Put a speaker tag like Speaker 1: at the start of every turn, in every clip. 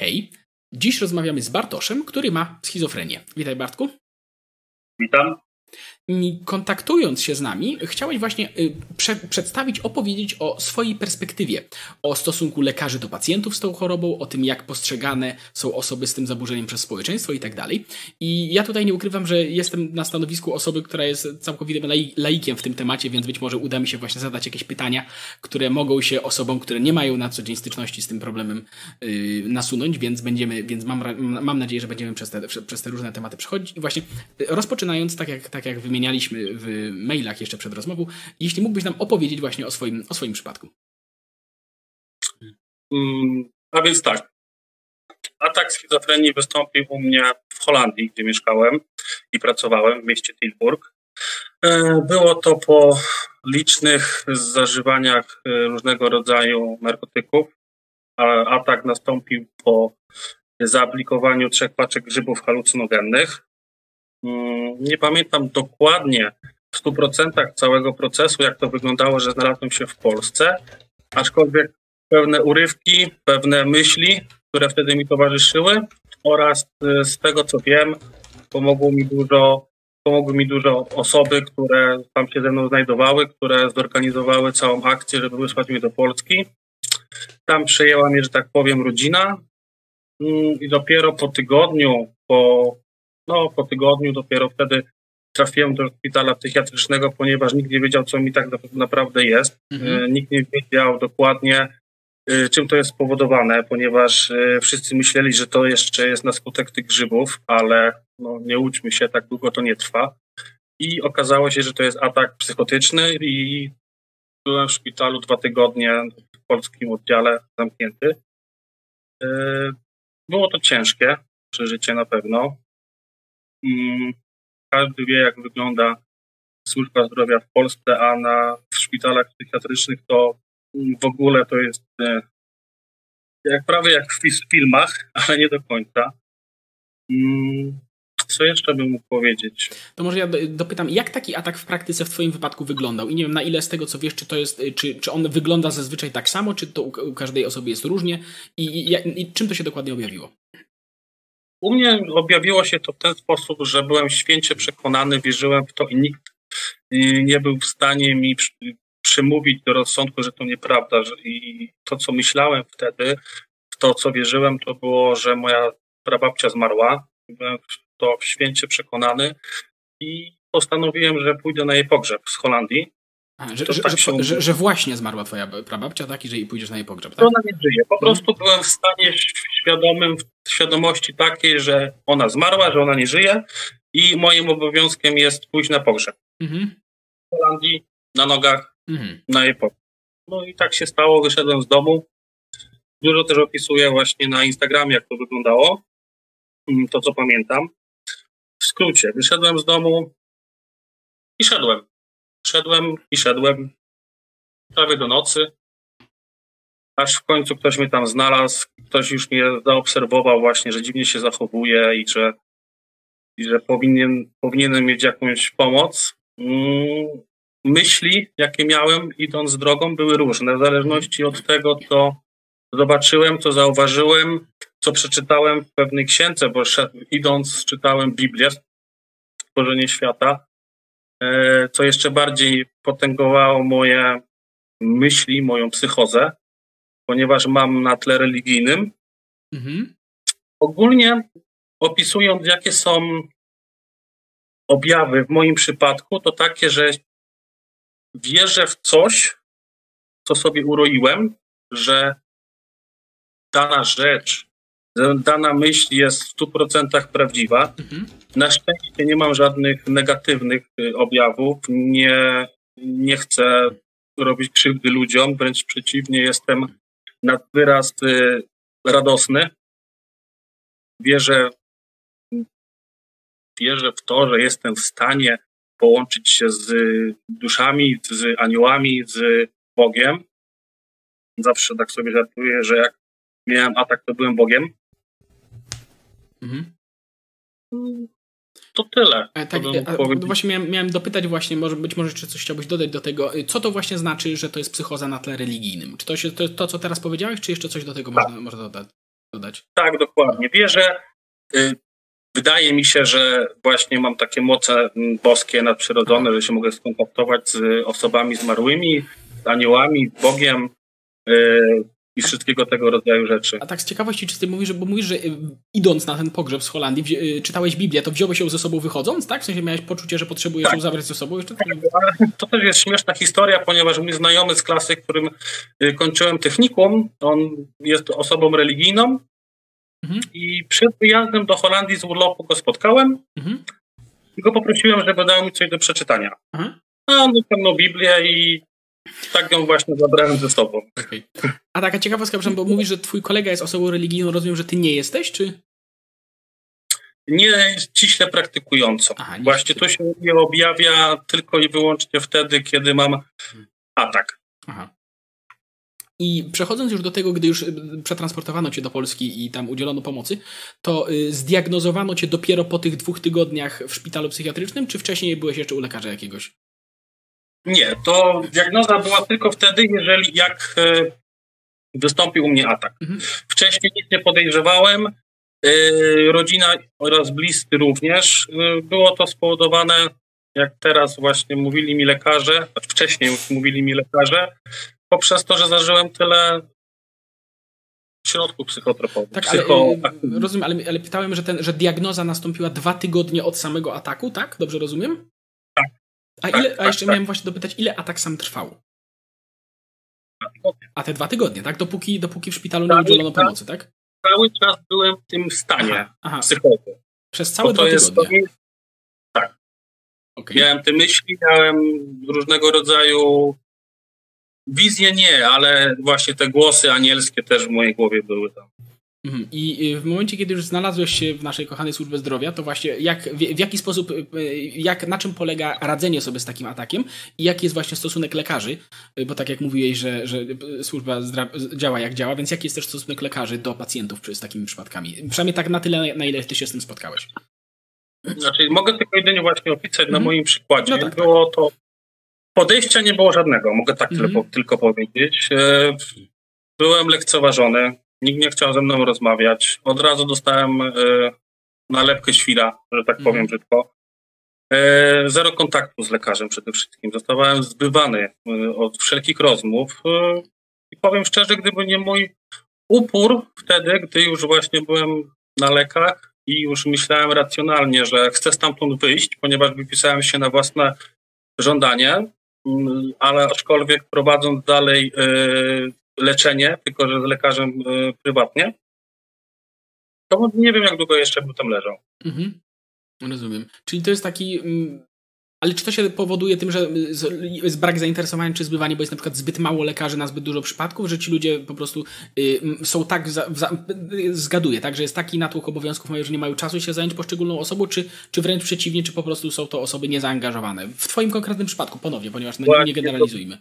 Speaker 1: Hej, dziś rozmawiamy z Bartoszem, który ma schizofrenię. Witaj Bartku.
Speaker 2: Witam
Speaker 1: kontaktując się z nami, chciałeś właśnie y, prze przedstawić, opowiedzieć o swojej perspektywie, o stosunku lekarzy do pacjentów z tą chorobą, o tym, jak postrzegane są osoby z tym zaburzeniem przez społeczeństwo i tak dalej. I ja tutaj nie ukrywam, że jestem na stanowisku osoby, która jest całkowitym laikiem w tym temacie, więc być może uda mi się właśnie zadać jakieś pytania, które mogą się osobom, które nie mają na co dzień styczności z tym problemem yy, nasunąć, więc będziemy, więc mam, mam nadzieję, że będziemy przez te, przez te różne tematy przechodzić. I właśnie y, rozpoczynając, tak jak, tak jak wymieniłem, wymienialiśmy w mailach jeszcze przed rozmową. Jeśli mógłbyś nam opowiedzieć właśnie o swoim, o swoim przypadku.
Speaker 2: Mm, a więc tak. Atak schizofrenii wystąpił u mnie w Holandii, gdzie mieszkałem i pracowałem w mieście Tilburg. E, było to po licznych zażywaniach e, różnego rodzaju narkotyków. Atak nastąpił po zaaplikowaniu trzech paczek grzybów halucynogennych. Mm, nie pamiętam dokładnie w 100% całego procesu, jak to wyglądało, że znalazłem się w Polsce, aczkolwiek pewne urywki, pewne myśli, które wtedy mi towarzyszyły oraz y, z tego co wiem, pomogło mi dużo, pomogły mi dużo osoby, które tam się ze mną znajdowały, które zorganizowały całą akcję, żeby wysłać mnie do Polski. Tam przejęła mnie, że tak powiem, rodzina mm, i dopiero po tygodniu, po no, po tygodniu dopiero wtedy trafiłem do szpitala psychiatrycznego, ponieważ nikt nie wiedział, co mi tak naprawdę jest. Mhm. E, nikt nie wiedział dokładnie, e, czym to jest spowodowane, ponieważ e, wszyscy myśleli, że to jeszcze jest na skutek tych grzybów, ale no, nie łudźmy się, tak długo to nie trwa. I okazało się, że to jest atak psychotyczny i byłem w szpitalu dwa tygodnie w polskim oddziale zamknięty. Było to ciężkie przeżycie na pewno. Mm, każdy wie, jak wygląda służba zdrowia w Polsce, a na, w szpitalach psychiatrycznych to w ogóle to jest e, jak prawie jak w filmach, ale nie do końca. Mm, co jeszcze bym mógł powiedzieć?
Speaker 1: To może ja dopytam, jak taki atak w praktyce w Twoim wypadku wyglądał? I nie wiem, na ile z tego, co wiesz, czy to jest, czy, czy on wygląda zazwyczaj tak samo, czy to u każdej osoby jest różnie i, i, i czym to się dokładnie objawiło?
Speaker 2: U mnie objawiło się to w ten sposób, że byłem święcie przekonany, wierzyłem w to i nikt nie był w stanie mi przemówić do rozsądku, że to nieprawda. I to, co myślałem wtedy, w to, co wierzyłem, to było, że moja prababcia zmarła. Byłem w to święcie przekonany i postanowiłem, że pójdę na jej pogrzeb z Holandii.
Speaker 1: A, że, że, tak się... że, że, właśnie zmarła twoja prababcia, tak? I że jej pójdziesz na jej pogrzeb, tak?
Speaker 2: Ona nie żyje. Po prostu byłem w stanie świadomym, w świadomości takiej, że ona zmarła, że ona nie żyje i moim obowiązkiem jest pójść na pogrzeb. Mhm. W Holandii, na nogach, mhm. na jej pogrzeb. No i tak się stało, wyszedłem z domu. Dużo też opisuję właśnie na Instagramie, jak to wyglądało. Mm, to, co pamiętam. W skrócie, wyszedłem z domu i szedłem. Szedłem i szedłem. Prawie do nocy, aż w końcu ktoś mnie tam znalazł, ktoś już mnie zaobserwował właśnie, że dziwnie się zachowuje i że, i że powinien, powinienem mieć jakąś pomoc. Mm, myśli, jakie miałem idąc drogą, były różne, w zależności od tego, co zobaczyłem, co zauważyłem, co przeczytałem w pewnej księdze, bo idąc czytałem Biblię, Stworzenie Świata co jeszcze bardziej potęgowało moje myśli, moją psychozę, ponieważ mam na tle religijnym. Mhm. Ogólnie opisując, jakie są objawy w moim przypadku, to takie, że wierzę w coś, co sobie uroiłem, że dana rzecz dana myśl jest w 100% prawdziwa. Mhm. Na szczęście nie mam żadnych negatywnych y, objawów. Nie, nie chcę robić krzywdy ludziom, wręcz przeciwnie, jestem nad wyraz y, radosny. Wierzę, wierzę w to, że jestem w stanie połączyć się z duszami, z aniołami, z Bogiem. Zawsze tak sobie żartuję, że jak miałem atak, to byłem Bogiem. Mhm. To tyle.
Speaker 1: E, tak, e, no właśnie miałem, miałem, dopytać właśnie, może, być może czy coś chciałbyś dodać do tego, co to właśnie znaczy, że to jest psychoza na tle religijnym? Czy to, się, to, to co teraz powiedziałeś, czy jeszcze coś do tego tak. można, można dodać? dodać.
Speaker 2: Tak, dokładnie. Wierzę, y, wydaje mi się, że właśnie mam takie moce boskie, nadprzyrodzone, że się mogę skontaktować z osobami zmarłymi, z aniołami, Bogiem, y, i wszystkiego tego rodzaju rzeczy.
Speaker 1: A tak z ciekawości, czy ty mówisz, bo mówisz, że y, idąc na ten pogrzeb z Holandii, y, czytałeś Biblię, to wziąłeś ją ze sobą wychodząc, tak? W sensie miałeś poczucie, że potrzebujesz tak. ją zabrać ze sobą jeszcze? Tak,
Speaker 2: to też jest śmieszna historia, ponieważ mój znajomy z klasy, którym y, kończyłem technikum, on jest osobą religijną mhm. i przed wyjazdem do Holandii z urlopu go spotkałem mhm. i go poprosiłem, żeby dał mi coś do przeczytania. Mhm. A on wyciągnął Biblię i tak ją właśnie zabrałem ze sobą. Okay.
Speaker 1: A taka ciekawostka, bo mówisz, że twój kolega jest osobą religijną, rozumiem, że ty nie jesteś, czy?
Speaker 2: Nie ściśle praktykującą. Aha, właśnie to się nie objawia tylko i wyłącznie wtedy, kiedy mam atak. Aha.
Speaker 1: I przechodząc już do tego, gdy już y, przetransportowano cię do Polski i tam udzielono pomocy, to y, zdiagnozowano cię dopiero po tych dwóch tygodniach w szpitalu psychiatrycznym, czy wcześniej byłeś jeszcze u lekarza jakiegoś?
Speaker 2: Nie, to diagnoza była tylko wtedy, jeżeli jak e, wystąpił u mnie atak. Mhm. Wcześniej nic nie podejrzewałem, e, rodzina oraz bliscy również. E, było to spowodowane, jak teraz właśnie mówili mi lekarze, wcześniej już mówili mi lekarze, poprzez to, że zażyłem tyle środków psychotropowych. Tak,
Speaker 1: ale, rozumiem, ale, ale pytałem, że, ten, że diagnoza nastąpiła dwa tygodnie od samego ataku, tak? Dobrze rozumiem? A, ile, a jeszcze miałem właśnie dopytać, ile atak sam trwał? A te dwa tygodnie, tak? Dopóki, dopóki w szpitalu nie udzielono pomocy, tak?
Speaker 2: Cały czas byłem w tym stanie psychozy.
Speaker 1: Przez całe dwa tygodnie? Jest,
Speaker 2: tak. Okay. Miałem te myśli, miałem różnego rodzaju wizje nie, ale właśnie te głosy anielskie też w mojej głowie były tam.
Speaker 1: Mhm. I w momencie, kiedy już znalazłeś się w naszej kochanej służbie zdrowia, to właśnie jak, w, jaki sposób, y, jak, na czym polega radzenie sobie z takim atakiem i jaki jest właśnie stosunek lekarzy, y, bo tak jak mówiłeś, że, że służba działa jak działa, więc jaki jest też stosunek lekarzy do pacjentów z takimi przypadkami? Przynajmniej tak na tyle, na ile ty się z tym spotkałeś.
Speaker 2: Znaczy, mogę tylko jedynie właśnie opisać na mhm. moim przykładzie. No tak, było tak. to podejścia nie było żadnego, mogę tak tylko, mhm. tylko powiedzieć. E, byłem lekceważony, Nikt nie chciał ze mną rozmawiać. Od razu dostałem y, nalepkę świra, że tak powiem mm. brzydko. E, zero kontaktu z lekarzem przede wszystkim. Zostałem zbywany y, od wszelkich rozmów. I powiem szczerze, gdyby nie mój upór wtedy, gdy już właśnie byłem na lekach i już myślałem racjonalnie, że chcę stamtąd wyjść, ponieważ wypisałem się na własne żądanie, mm, ale aczkolwiek prowadząc dalej leczenie, tylko że z lekarzem y, prywatnie, to nie wiem, jak długo jeszcze bym tam leżał. Mhm.
Speaker 1: Rozumiem. Czyli to jest taki. Mm, ale czy to się powoduje tym, że jest brak zainteresowania czy zbywanie, bo jest na przykład zbyt mało lekarzy na zbyt dużo przypadków, że ci ludzie po prostu y, są tak, zgaduję, tak, że jest taki natłok obowiązków, że nie mają czasu się zająć poszczególną osobą, czy, czy wręcz przeciwnie, czy po prostu są to osoby niezaangażowane? W twoim konkretnym przypadku, ponownie, ponieważ no, nie generalizujmy.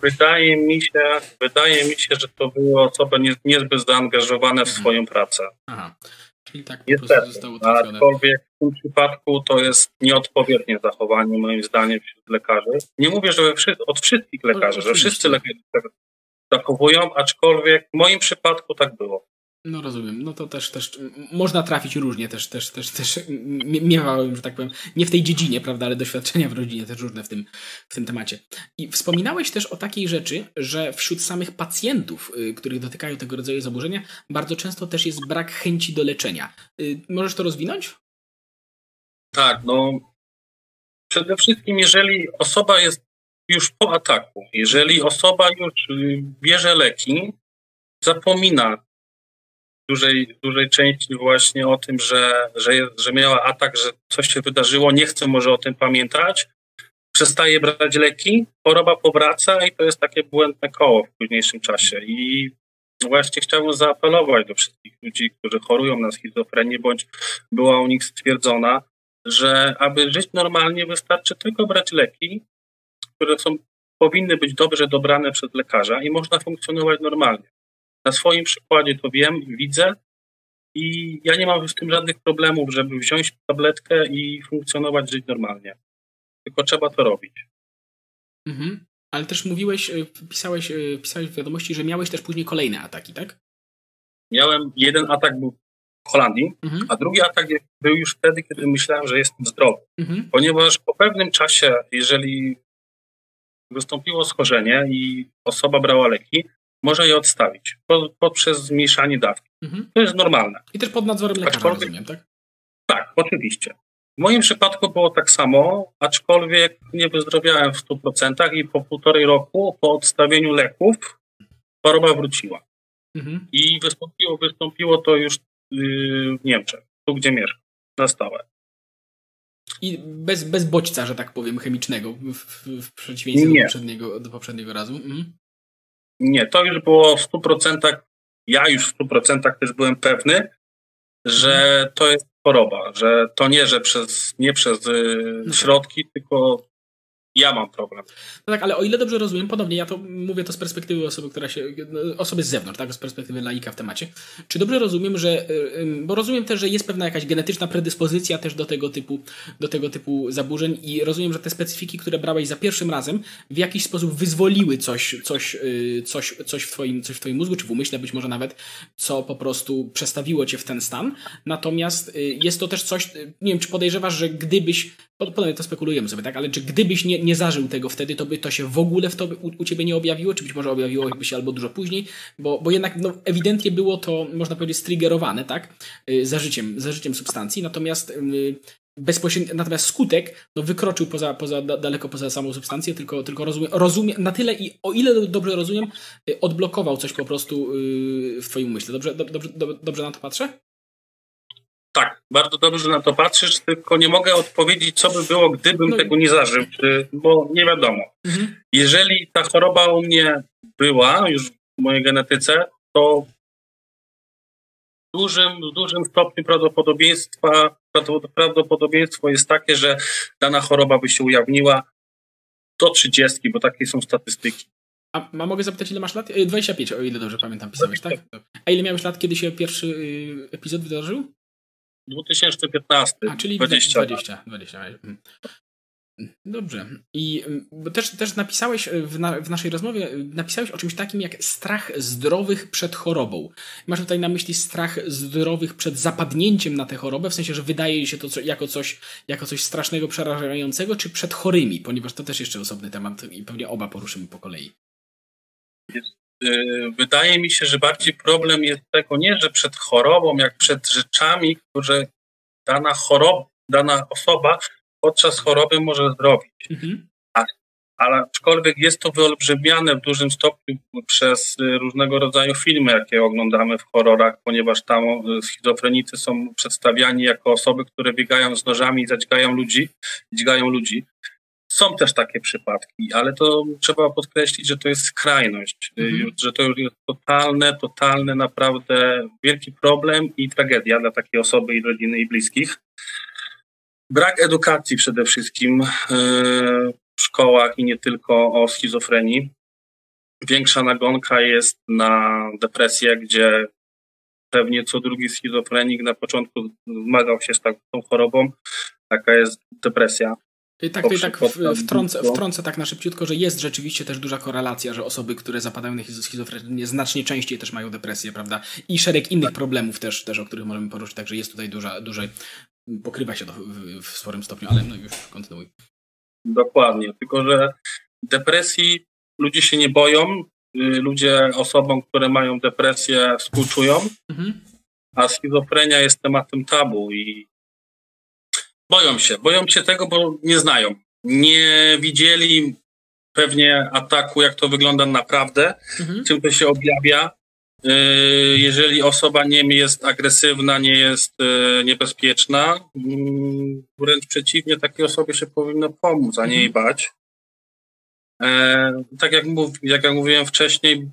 Speaker 2: Wydaje mi się, wydaje mi się, że to były osoby nie, niezbyt zaangażowane w swoją pracę. Aha.
Speaker 1: Czyli tak po Niestety, prostu zostało trafione.
Speaker 2: Aczkolwiek w tym przypadku to jest nieodpowiednie zachowanie moim zdaniem wśród lekarzy. Nie mówię, że od wszystkich lekarzy, że wszyscy lekarze zachowują, aczkolwiek w moim przypadku tak było.
Speaker 1: No rozumiem, no to też, też można trafić różnie, też, też, też, też miewałem, że tak powiem, nie w tej dziedzinie, prawda, ale doświadczenia w rodzinie też różne w tym, w tym temacie. I wspominałeś też o takiej rzeczy, że wśród samych pacjentów, y, których dotykają tego rodzaju zaburzenia, bardzo często też jest brak chęci do leczenia. Y, możesz to rozwinąć?
Speaker 2: Tak, no przede wszystkim jeżeli osoba jest już po ataku, jeżeli osoba już y, bierze leki, zapomina dużej, dużej części właśnie o tym, że, że, że miała atak, że coś się wydarzyło, nie chce może o tym pamiętać, przestaje brać leki, choroba powraca i to jest takie błędne koło w późniejszym czasie. I właśnie chciałbym zaapelować do wszystkich ludzi, którzy chorują na schizofrenię, bądź była u nich stwierdzona, że aby żyć normalnie wystarczy tylko brać leki, które są, powinny być dobrze dobrane przez lekarza i można funkcjonować normalnie. Na swoim przykładzie to wiem, widzę i ja nie mam z tym żadnych problemów, żeby wziąć tabletkę i funkcjonować, żyć normalnie. Tylko trzeba to robić.
Speaker 1: Mhm. Ale też mówiłeś, y, pisałeś, y, pisałeś w wiadomości, że miałeś też później kolejne ataki, tak?
Speaker 2: miałem jeden atak był w Holandii, mhm. a drugi atak był już wtedy, kiedy myślałem, że jestem zdrowy. Mhm. Ponieważ po pewnym czasie, jeżeli wystąpiło schorzenie i osoba brała leki, może je odstawić poprzez zmniejszanie dawki. Mhm. To jest normalne.
Speaker 1: I też pod nadzorem lekarza, rozumiem, tak?
Speaker 2: Tak, oczywiście. W moim przypadku było tak samo, aczkolwiek nie wyzdrowiałem w 100% i po półtorej roku po odstawieniu leków choroba wróciła. Mhm. I wystąpiło, wystąpiło to już yy, w Niemczech, tu gdzie mieszkam, na stałe.
Speaker 1: I bez, bez bodźca, że tak powiem, chemicznego, w, w przeciwieństwie do poprzedniego, do poprzedniego razu. Mhm.
Speaker 2: Nie, to już było w 100%, ja już w 100% też byłem pewny, że mhm. to jest choroba, że to nie, że przez, nie przez y, no tak. środki, tylko ja mam problem.
Speaker 1: No tak, ale o ile dobrze rozumiem, ponownie ja to mówię to z perspektywy osoby, która się, osoby z zewnątrz, tak, z perspektywy laika w temacie. Czy dobrze rozumiem, że, bo rozumiem też, że jest pewna jakaś genetyczna predyspozycja też do tego typu, do tego typu zaburzeń i rozumiem, że te specyfiki, które brałeś za pierwszym razem, w jakiś sposób wyzwoliły coś, coś, y, coś, coś, w, twoim, coś w twoim mózgu, czy w umyśle być może nawet, co po prostu przestawiło cię w ten stan. Natomiast y, jest to też coś, y, nie wiem, czy podejrzewasz, że gdybyś, ponownie to spekulujemy sobie, tak, ale czy gdybyś nie, nie zażył tego wtedy, to by to się w ogóle w tobie, u, u ciebie nie objawiło, czy być może objawiło się albo dużo później, bo, bo jednak no, ewidentnie było to, można powiedzieć, striggerowane, tak, y, zażyciem, zażyciem substancji, natomiast y, bezpośrednio, natomiast skutek no, wykroczył poza, poza, daleko poza samą substancję, tylko, tylko rozumiem, rozumiem, na tyle i o ile dobrze rozumiem, y, odblokował coś po prostu w twoim myśle. Dobrze, dobrze, dobrze, dobrze na to patrzę?
Speaker 2: Tak, bardzo dobrze na to patrzysz, tylko nie mogę odpowiedzieć, co by było, gdybym no. tego nie zażył, bo nie wiadomo. Mhm. Jeżeli ta choroba u mnie była już w mojej genetyce, to w dużym, w dużym stopniu prawdopodobieństwa, prawdopodobieństwo jest takie, że dana choroba by się ujawniła do 30, bo takie są statystyki.
Speaker 1: A, a mogę zapytać, ile masz lat? 25, o ile dobrze pamiętam, pisałeś, tak? A ile miałeś lat, kiedy się pierwszy y, epizod wydarzył?
Speaker 2: 2015.
Speaker 1: A, czyli 20. 20, 20. Dobrze. I bo też, też napisałeś w, na, w, naszej rozmowie, napisałeś o czymś takim jak strach zdrowych przed chorobą. Masz tutaj na myśli strach zdrowych przed zapadnięciem na tę chorobę, w sensie, że wydaje się to co, jako, coś, jako coś strasznego, przerażającego, czy przed chorymi, ponieważ to też jeszcze osobny temat i pewnie oba poruszymy po kolei.
Speaker 2: Y, wydaje mi się, że bardziej problem jest tego nie, że przed chorobą, jak przed rzeczami, które dana choroba, dana osoba podczas choroby może zrobić. Mhm. Ale aczkolwiek jest to wyolbrzymiane w dużym stopniu przez y, różnego rodzaju filmy, jakie oglądamy w horrorach, ponieważ tam y, schizofrenicy są przedstawiani jako osoby, które biegają z nożami i zadźgają ludzi, dźgają ludzi. Są też takie przypadki, ale to trzeba podkreślić, że to jest skrajność, mhm. że to już jest totalne, totalne, naprawdę wielki problem i tragedia dla takiej osoby i rodziny i bliskich. Brak edukacji przede wszystkim w szkołach i nie tylko o schizofrenii. Większa nagonka jest na depresję, gdzie pewnie co drugi schizofrenik na początku zmagał się z tą chorobą. Taka jest depresja.
Speaker 1: Tak, to tak wtrącę, wtrącę tak na szybciutko, że jest rzeczywiście też duża korelacja, że osoby, które zapadają na schizofrenię znacznie częściej też mają depresję, prawda? I szereg innych problemów też, też o których możemy poruszyć, także jest tutaj duża, duża pokrywa się to w, w sporym stopniu, ale no już kontynuuj.
Speaker 2: Dokładnie, tylko że depresji ludzie się nie boją, y, ludzie osobom, które mają depresję współczują, mhm. a schizofrenia jest tematem tabu i Boją się. Boją się tego, bo nie znają. Nie widzieli pewnie ataku, jak to wygląda naprawdę, mhm. czym to się objawia. Y, jeżeli osoba nie jest agresywna, nie jest y, niebezpieczna, mm, wręcz przeciwnie, takiej osobie się powinno pomóc, a nie jej mhm. bać. E, tak jak, mów, jak ja mówiłem wcześniej,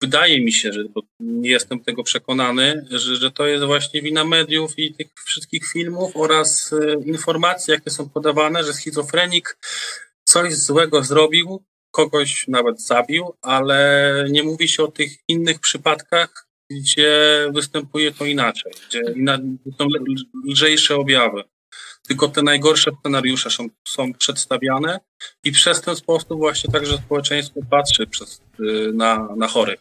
Speaker 2: wydaje mi się, że nie jestem tego przekonany, że, że to jest właśnie wina mediów i tych wszystkich filmów oraz e, informacji, jakie są podawane, że schizofrenik coś złego zrobił, kogoś nawet zabił, ale nie mówi się o tych innych przypadkach, gdzie występuje to inaczej, gdzie są lżejsze objawy. Tylko te najgorsze scenariusze są, są przedstawiane i przez ten sposób właśnie także społeczeństwo patrzy przez, y, na, na chorych.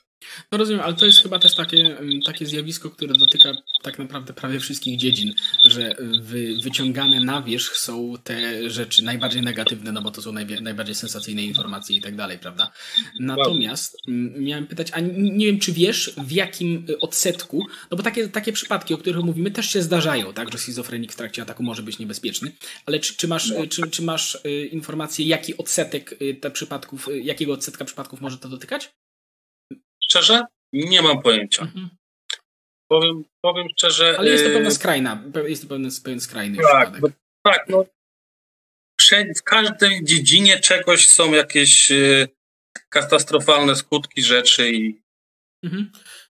Speaker 1: No rozumiem, ale to jest chyba też takie, takie zjawisko, które dotyka tak naprawdę prawie wszystkich dziedzin, że wy, wyciągane na wierzch są te rzeczy najbardziej negatywne, no bo to są najbardziej sensacyjne informacje i tak dalej, prawda? Natomiast miałem pytać, a nie wiem, czy wiesz w jakim odsetku, no bo takie, takie przypadki, o których mówimy, też się zdarzają, tak, że schizofrenik w trakcie ataku może być niebezpieczny, ale czy, czy masz, no. czy, czy masz informację, jaki odsetek te przypadków, jakiego odsetka przypadków może to dotykać?
Speaker 2: Szczerze? Nie mam pojęcia. Mhm. Powiem, powiem szczerze.
Speaker 1: Ale jest to pewna skrajna, jest to pewien, pewien skrajny
Speaker 2: tak, przypadek. tak, no. W każdej dziedzinie czegoś są jakieś katastrofalne skutki rzeczy i.
Speaker 1: Mhm.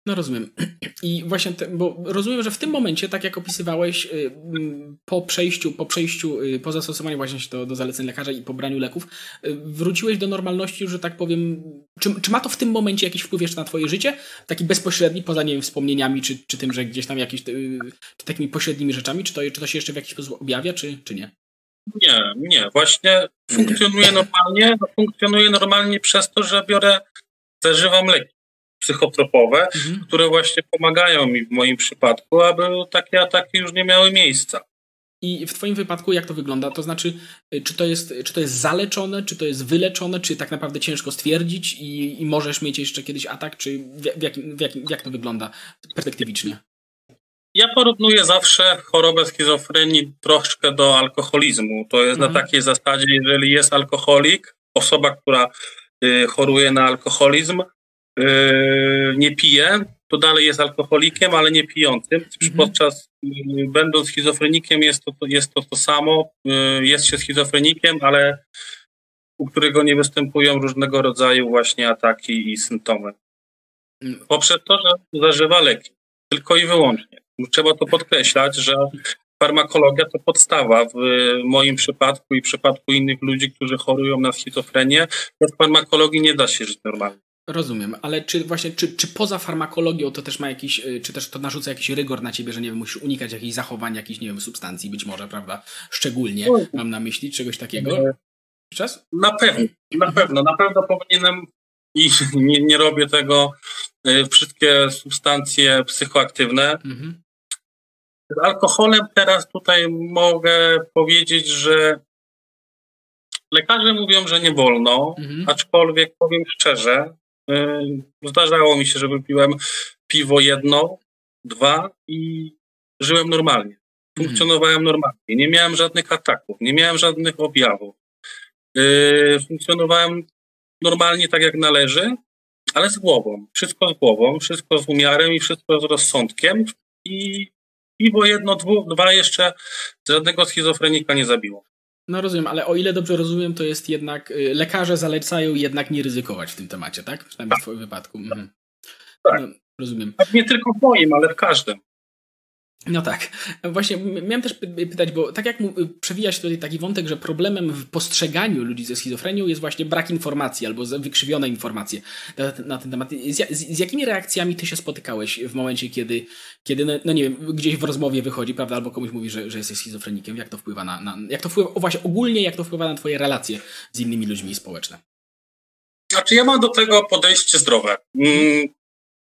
Speaker 1: No rozumiem. I właśnie, te, bo rozumiem, że w tym momencie, tak jak opisywałeś, y, mm, po przejściu, po przejściu, y, po zastosowaniu właśnie do, do zaleceń lekarza i pobraniu leków, y, wróciłeś do normalności, że tak powiem. Czy, czy ma to w tym momencie jakiś wpływ jeszcze na twoje życie? Taki bezpośredni, poza nie wiem, wspomnieniami, czy, czy tym, że gdzieś tam jakieś takimi pośrednimi rzeczami, czy to, czy to się jeszcze w jakiś sposób objawia, czy, czy nie?
Speaker 2: Nie, nie. Właśnie funkcjonuje normalnie. Funkcjonuje normalnie przez to, że biorę, zażywam leki psychotropowe, mhm. które właśnie pomagają mi w moim przypadku, aby takie ataki już nie miały miejsca.
Speaker 1: I w Twoim wypadku jak to wygląda? To znaczy, y, czy to jest, czy to jest zaleczone, czy to jest wyleczone, czy tak naprawdę ciężko stwierdzić i, i możesz mieć jeszcze kiedyś atak, czy w, w, jakim, w jakim, jak to wygląda perspektywicznie?
Speaker 2: Ja porównuję zawsze chorobę schizofrenii troszkę do alkoholizmu. To jest mhm. na takiej zasadzie, jeżeli jest alkoholik, osoba, która y, choruje na alkoholizm, nie pije, to dalej jest alkoholikiem, ale nie pijącym. Mhm. Podczas, yy, będąc schizofrenikiem, jest to, jest to to samo. Yy, jest się schizofrenikiem, ale u którego nie występują różnego rodzaju właśnie ataki i symptomy. Mm. Poprzez to, że zażywa leki. Tylko i wyłącznie. Trzeba to podkreślać, że farmakologia to podstawa w moim przypadku i w przypadku innych ludzi, którzy chorują na schizofrenię. Bez farmakologii nie da się żyć normalnie.
Speaker 1: Rozumiem, ale czy właśnie, czy, czy poza farmakologią to też ma jakiś, y, czy też to narzuca jakiś rygor na ciebie, że nie wiem, musisz unikać jakichś zachowań, jakichś, nie wiem, substancji być może, prawda? Szczególnie mam na myśli czegoś takiego.
Speaker 2: Czas? Na pewno, na pewno, na pewno powinienem i nie, nie robię tego, y, wszystkie substancje psychoaktywne. Mhm. Z alkoholem teraz tutaj mogę powiedzieć, że lekarze mówią, że nie wolno, mhm. aczkolwiek powiem szczerze, zdarzało mi się, że wypiłem piwo jedno, dwa i żyłem normalnie. Funkcjonowałem normalnie. Nie miałem żadnych ataków, nie miałem żadnych objawów. Yy, funkcjonowałem normalnie tak jak należy, ale z głową. Wszystko z głową, wszystko z umiarem i wszystko z rozsądkiem. I piwo jedno, dwu, dwa jeszcze żadnego schizofrenika nie zabiło.
Speaker 1: No rozumiem, ale o ile dobrze rozumiem, to jest jednak, y, lekarze zalecają jednak nie ryzykować w tym temacie, tak? Przynajmniej tak. w twoim wypadku. Mhm.
Speaker 2: Tak. No, rozumiem. Tak nie tylko w moim, ale w każdym.
Speaker 1: No tak. Właśnie miałem też pytać, bo tak jak przewija się tutaj taki wątek, że problemem w postrzeganiu ludzi ze schizofrenią jest właśnie brak informacji albo wykrzywione informacje na, na ten temat. Z, z, jakimi reakcjami ty się spotykałeś w momencie, kiedy, kiedy no, no, nie wiem, gdzieś w rozmowie wychodzi, prawda, albo komuś mówi, że, że jesteś schizofrenikiem? Jak to wpływa na, na jak to wpływa, właśnie ogólnie, jak to wpływa na twoje relacje z innymi ludźmi społeczne?
Speaker 2: Znaczy ja mam do tego podejście zdrowe. Mm,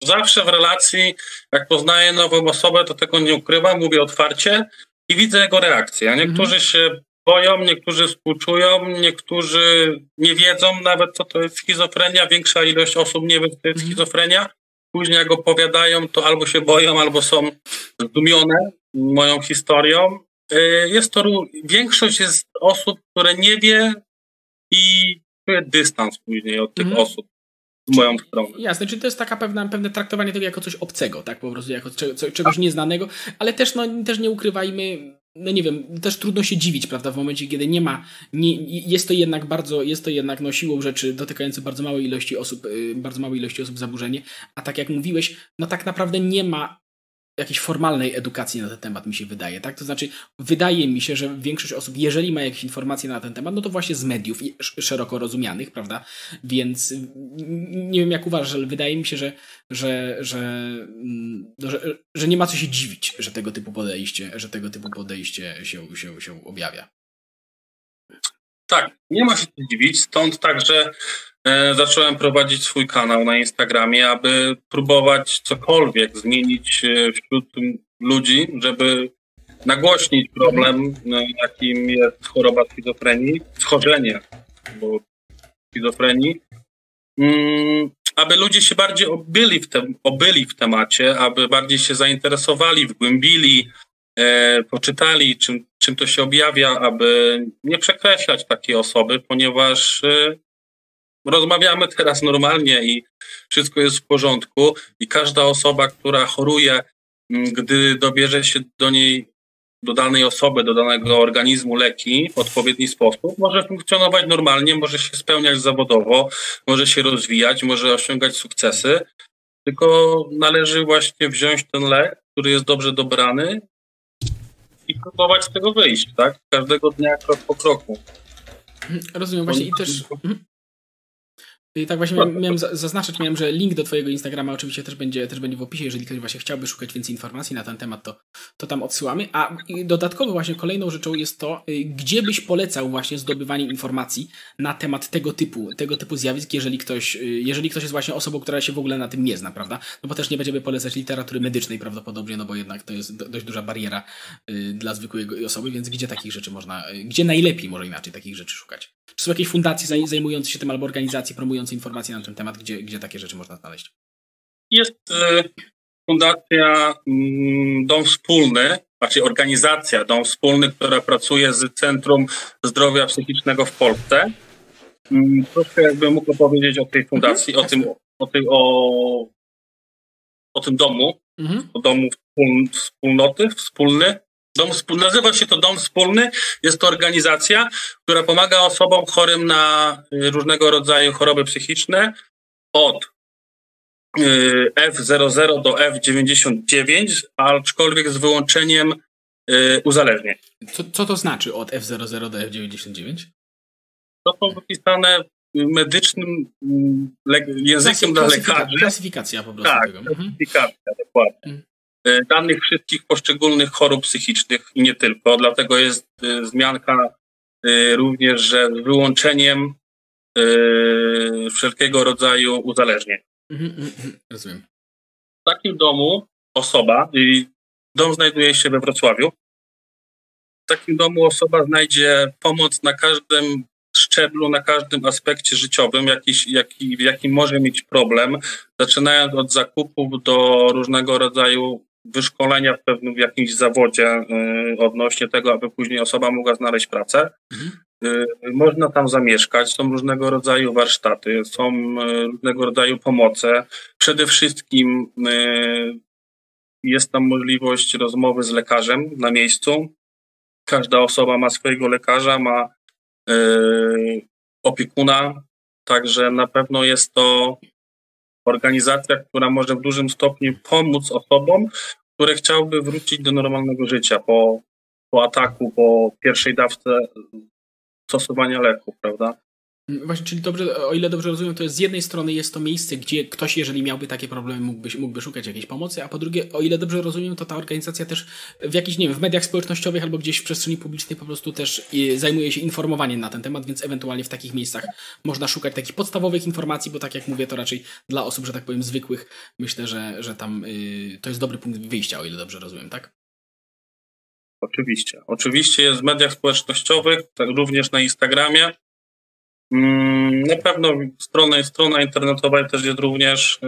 Speaker 2: Zawsze w relacji, jak poznaję nową osobę, to tego nie ukrywam, mówię otwarcie i widzę jego reakcję. Niektórzy mhm. się boją, niektórzy współczują, niektórzy nie wiedzą nawet, co to jest schizofrenia. Większa ilość osób nie wie, co to jest mhm. schizofrenia. Później jak opowiadają, to albo się boją, albo są zdumione moją historią. Y, jest to, większość jest osób, które nie wie i czuje dystans później od tych mhm. osób moją stronę.
Speaker 1: Jasne, czyli to jest taka pewna, pewne traktowanie tego jako coś obcego, tak? Po prostu jako czegoś nieznanego, ale też, no, też nie ukrywajmy, no nie wiem, też trudno się dziwić, prawda, w momencie, kiedy nie ma, nie, jest to jednak bardzo, jest to jednak no, siłą rzeczy dotykające bardzo małej ilości osób, y, bardzo małej ilości osób zaburzenie, a tak jak mówiłeś, no tak naprawdę nie ma jakiejś formalnej edukacji na ten temat, mi się wydaje, tak? To znaczy, wydaje mi się, że większość osób, jeżeli ma jakieś informacje na ten temat, no to właśnie z mediów szeroko rozumianych, prawda? Więc nie wiem, jak uważasz, ale wydaje mi się, że, że, że, mm, że, że nie ma co się dziwić, że tego typu podejście, że tego typu podejście się, się, się objawia.
Speaker 2: Tak, nie ma się dziwić, stąd także zacząłem prowadzić swój kanał na Instagramie, aby próbować cokolwiek zmienić e, wśród ludzi, żeby nagłośnić problem, e, jakim jest choroba schizofrenii, schorzenie bo schizofrenii, mm, aby ludzie się bardziej obyli w, te, obyli w temacie, aby bardziej się zainteresowali, wgłębili, e, poczytali, czym, czym to się objawia, aby nie przekreślać takiej osoby, ponieważ e, rozmawiamy teraz normalnie i wszystko jest w porządku i każda osoba, która choruje, gdy dobierze się do niej do danej osoby, do danego organizmu leki w odpowiedni sposób, może funkcjonować normalnie, może się spełniać zawodowo, może się rozwijać, może osiągać sukcesy, tylko należy właśnie wziąć ten lek, który jest dobrze dobrany i próbować z tego wyjść, tak? Każdego dnia krok po kroku.
Speaker 1: Rozumiem właśnie i też mhm. I tak właśnie miałem, miałem zaznaczyć, miałem, że link do Twojego Instagrama oczywiście też będzie, też będzie w opisie. Jeżeli ktoś właśnie chciałby szukać więcej informacji na ten temat, to, to tam odsyłamy. A dodatkowo właśnie kolejną rzeczą jest to, y, gdzie byś polecał właśnie zdobywanie informacji na temat tego typu, tego typu zjawisk, jeżeli ktoś, y, jeżeli ktoś jest właśnie osobą, która się w ogóle na tym nie zna, prawda? No bo też nie będziemy polecać literatury medycznej prawdopodobnie, no bo jednak to jest dość duża bariera y, dla zwykłej osoby, więc gdzie takich rzeczy można, gdzie najlepiej może inaczej takich rzeczy szukać? Czy są jakieś fundacje zajmujące się tym albo organizacje promujące informacje na ten temat, gdzie, gdzie takie rzeczy można znaleźć?
Speaker 2: Jest y, fundacja y, Dom Wspólny, znaczy organizacja Dom Wspólny, która pracuje z Centrum Zdrowia Psychicznego w Polsce. Y, troszkę jakbym mógł opowiedzieć o tej fundacji, mhm, o, tym, o, tym, o, o tym domu, mhm. o domu wspólnoty, wspólny. Dom nazywa się to Dom Wspólny. Jest to organizacja, która pomaga osobom chorym na y, różnego rodzaju choroby psychiczne od y, F00 do F99, aczkolwiek z wyłączeniem y, uzależnień.
Speaker 1: Co, co to znaczy od F00 do F99?
Speaker 2: To są wypisane medycznym mm, językiem dla lekarzy.
Speaker 1: Klasyfikacja po prostu
Speaker 2: tak,
Speaker 1: tego.
Speaker 2: Mhm. klasyfikacja, dokładnie. Mhm. E, danych wszystkich poszczególnych chorób psychicznych i nie tylko. Dlatego jest e, zmianka e, również, że wyłączeniem wszelkiego rodzaju uzależnień.
Speaker 1: Mhm, mhm, mhm. rozumiem.
Speaker 2: W takim domu osoba, i dom znajduje się we Wrocławiu, w takim domu osoba znajdzie pomoc na każdym szczeblu, na każdym aspekcie życiowym, jakiś, jaki, w jakim może mieć problem, zaczynając od zakupów do różnego rodzaju wyszkolenia w pewnym w jakimś zawodzie y, odnośnie tego, aby później osoba mogła znaleźć pracę. Mhm. Y, można tam zamieszkać, są różnego rodzaju warsztaty, są y, różnego rodzaju pomoce. Przede wszystkim jest tam możliwość rozmowy z lekarzem na miejscu. Każda osoba ma swojego lekarza, ma opiekuna, także na pewno jest to organizacja, która może w dużym stopniu pomóc osobom, które chciałyby wrócić do normalnego życia po, po ataku, po pierwszej dawce stosowania leków, prawda?
Speaker 1: Właśnie, czyli dobrze, o ile dobrze rozumiem, to jest z jednej strony jest to miejsce, gdzie ktoś, jeżeli miałby takie problemy, mógłby, mógłby szukać jakiejś pomocy, a po drugie, o ile dobrze rozumiem, to ta organizacja też w jakichś, nie wiem, w mediach społecznościowych albo gdzieś w przestrzeni publicznej po prostu też zajmuje się informowaniem na ten temat, więc ewentualnie w takich miejscach można szukać takich podstawowych informacji, bo tak jak mówię, to raczej dla osób, że tak powiem, zwykłych, myślę, że, że tam yy, to jest dobry punkt wyjścia, o ile dobrze rozumiem, tak?
Speaker 2: Oczywiście. Oczywiście jest w mediach społecznościowych, tak również na Instagramie. Mm, na pewno strona, strona internetowa też jest również.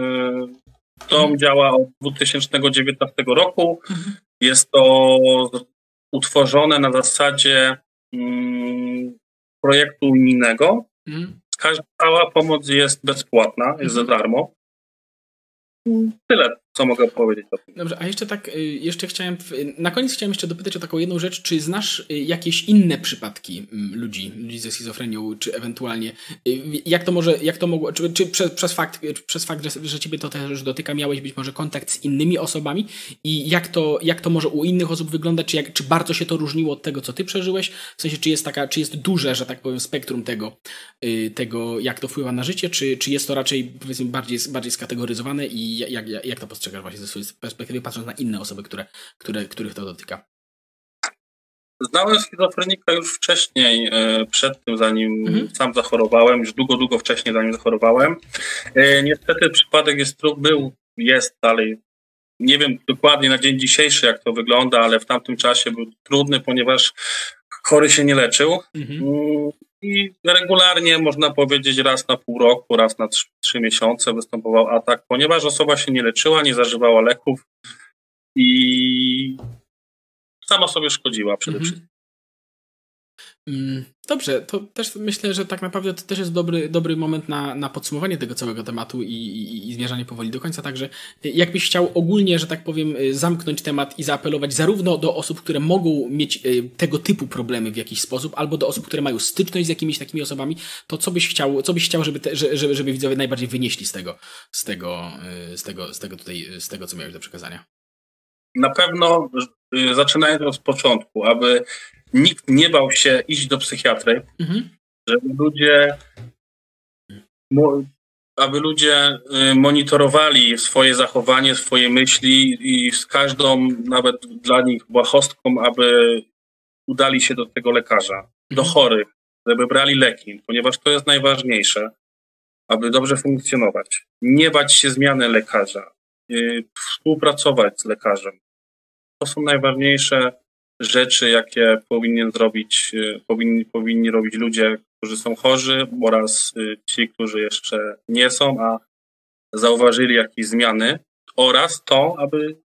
Speaker 2: Dom mhm. działa od 2019 roku. Mhm. Jest to utworzone na zasadzie mm, projektu unijnego. Mhm. Cała pomoc jest bezpłatna, jest za darmo. Tyle, co mogę powiedzieć.
Speaker 1: Dobrze, a jeszcze tak, y, jeszcze chciałem, na koniec chciałem jeszcze dopytać o taką jedną rzecz, czy znasz y, jakieś inne przypadki mm, ludzi, ludzi ze schizofrenią, czy ewentualnie, y, jak to może, jak to mogło, czy, czy przez, przez, fakt, przez fakt, że, że ciebie to też dotyka, miałeś być może kontakt z innymi osobami i jak to, jak to może u innych osób wyglądać, czy, jak, czy bardzo się to różniło od tego, co ty przeżyłeś, w sensie, czy jest taka, czy jest duże, że tak powiem, spektrum tego, tego jak to wpływa na życie, czy, czy jest to raczej, powiedzmy, bardziej, bardziej skategoryzowane i jak, jak, jak to postrzegasz właśnie ze swojej perspektywy, patrząc na inne osoby, które, które, których to dotyka?
Speaker 2: Znałem schizofrenika już wcześniej, e, przed tym, zanim mhm. sam zachorowałem, już długo, długo wcześniej, zanim zachorowałem. E, niestety przypadek jest, był, jest dalej. Nie wiem dokładnie na dzień dzisiejszy, jak to wygląda, ale w tamtym czasie był trudny, ponieważ chory się nie leczył. Mhm. Mm, I regularnie, można powiedzieć, raz na pół roku, raz na trzy, trzy miesiące występował atak, ponieważ osoba się nie leczyła, nie zażywała leków i sama sobie szkodziła przede mhm. wszystkim.
Speaker 1: Mm, dobrze, to też myślę, że tak naprawdę to też jest dobry, dobry moment na, na podsumowanie tego całego tematu i, i, i zmierzanie powoli do końca. Także jakbyś chciał ogólnie, że tak powiem, y, zamknąć temat i zaapelować zarówno do osób, które mogą mieć y, tego typu problemy w jakiś sposób, albo do osób, które mają styczność z jakimiś takimi osobami, to co byś chciał, co byś chciał żeby, te, żeby, żeby widzowie najbardziej wynieśli z tego, z tego, y, z tego, z tego tutaj, z tego, co miałeś do przekazania?
Speaker 2: Na pewno zaczynając od początku, aby nikt nie bał się iść do psychiatry, mhm. żeby ludzie aby ludzie y, monitorowali swoje zachowanie, swoje myśli i z każdą, nawet dla nich błahostką, aby udali się do tego lekarza, mhm. do chorych, żeby brali leki, ponieważ to jest najważniejsze, aby dobrze funkcjonować. Nie bać się zmiany lekarza, y, współpracować z lekarzem. To są najważniejsze rzeczy, jakie powinien zrobić, powinni, powinni robić ludzie, którzy są chorzy oraz y, ci, którzy jeszcze nie są, a zauważyli jakieś zmiany oraz to, aby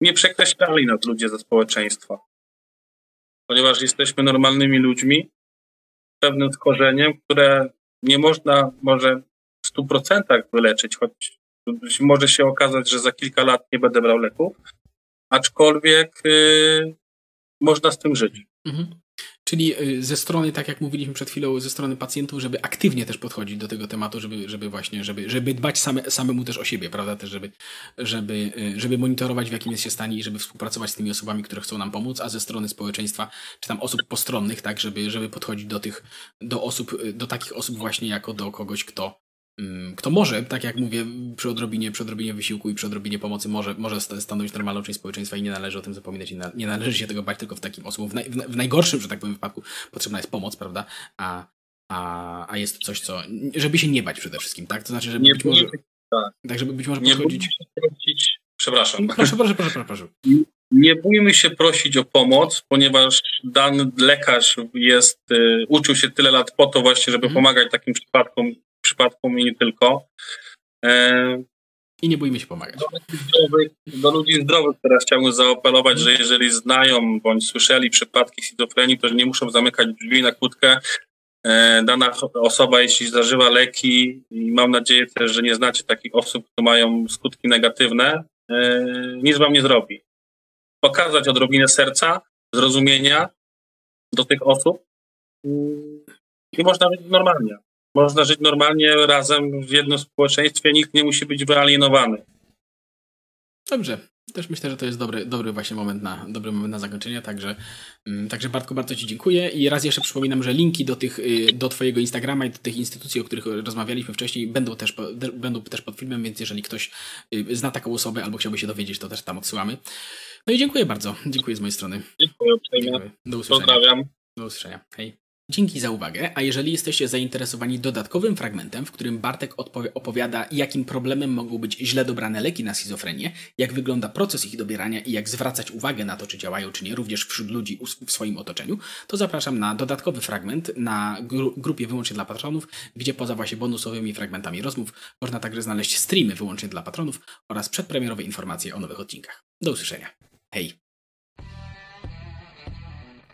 Speaker 2: nie przekreślali nas ludzie ze społeczeństwa. Ponieważ jesteśmy normalnymi ludźmi, pewnym skorzeniem, które nie można może w stu procentach wyleczyć, choć może się okazać, że za kilka lat nie będę brał leków, aczkolwiek y, można z tym żyć. Mhm.
Speaker 1: Czyli y, ze strony, tak jak mówiliśmy przed chwilą, ze strony pacjentów, żeby aktywnie też podchodzić do tego tematu, żeby, żeby właśnie, żeby, żeby dbać same, samemu też o siebie, prawda? Też, żeby, żeby, y, żeby monitorować w jakim jest się stanie i żeby współpracować z tymi osobami, które chcą nam pomóc, a ze strony społeczeństwa, czy tam osób postronnych, tak, żeby, żeby podchodzić do tych, do osób, y, do takich osób właśnie jako do kogoś, kto, kto może, tak jak mówię, przy odrobinie, przy odrobinie wysiłku i przy odrobinie pomocy może, może stanowić normalną część społeczeństwa i nie należy o tym zapominać, nie należy się tego bać tylko w takim osobom. W, naj, w, najgorszym, że tak powiem, wypadku potrzebna jest pomoc, prawda? A, a, a jest coś, co. żeby się nie bać przede wszystkim, tak? To znaczy, żeby nie być może. Tak. tak, żeby być może nie podchodzić. Się
Speaker 2: prosić, przepraszam.
Speaker 1: Proszę, proszę, proszę, proszę. proszę.
Speaker 2: Nie bójmy się prosić o pomoc, ponieważ dany lekarz jest, y, uczył się tyle lat po to właśnie, żeby mhm. pomagać takim przypadkom przypadku mi nie tylko.
Speaker 1: E, I nie bójmy się pomagać. Do
Speaker 2: ludzi zdrowych, do ludzi zdrowych teraz chciałbym zaapelować, że jeżeli znają bądź słyszeli przypadki schizofrenii, to nie muszą zamykać drzwi na kłódkę. E, dana osoba, jeśli zażywa leki, i mam nadzieję też, że nie znacie takich osób, które mają skutki negatywne, e, nic wam nie zrobi. Pokazać odrobinę serca, zrozumienia do tych osób i można żyć normalnie. Można żyć normalnie razem w jednym społeczeństwie, nikt nie musi być wyalienowany.
Speaker 1: Dobrze. Też myślę, że to jest dobry, dobry właśnie moment na, dobry moment na zakończenie, także, mm, także Bartku bardzo Ci dziękuję i raz jeszcze przypominam, że linki do tych, y, do Twojego Instagrama i do tych instytucji, o których rozmawialiśmy wcześniej będą też, będą też pod filmem, więc jeżeli ktoś y, zna taką osobę albo chciałby się dowiedzieć, to też tam odsyłamy. No i dziękuję bardzo. Dziękuję z mojej strony.
Speaker 2: Dziękuję uprzejmie.
Speaker 1: Do usłyszenia.
Speaker 2: Pozdrawiam.
Speaker 1: Do usłyszenia. Hej. Dzięki za uwagę, a jeżeli jesteście zainteresowani dodatkowym fragmentem, w którym Bartek opowiada, jakim problemem mogą być źle dobrane leki na schizofrenię, jak wygląda proces ich dobierania i jak zwracać uwagę na to, czy działają, czy nie, również wśród ludzi w swoim otoczeniu, to zapraszam na dodatkowy fragment na gru grupie wyłącznie dla patronów, gdzie poza właśnie bonusowymi fragmentami rozmów można także znaleźć streamy wyłącznie dla patronów oraz przedpremierowe informacje o nowych odcinkach. Do usłyszenia. Hej!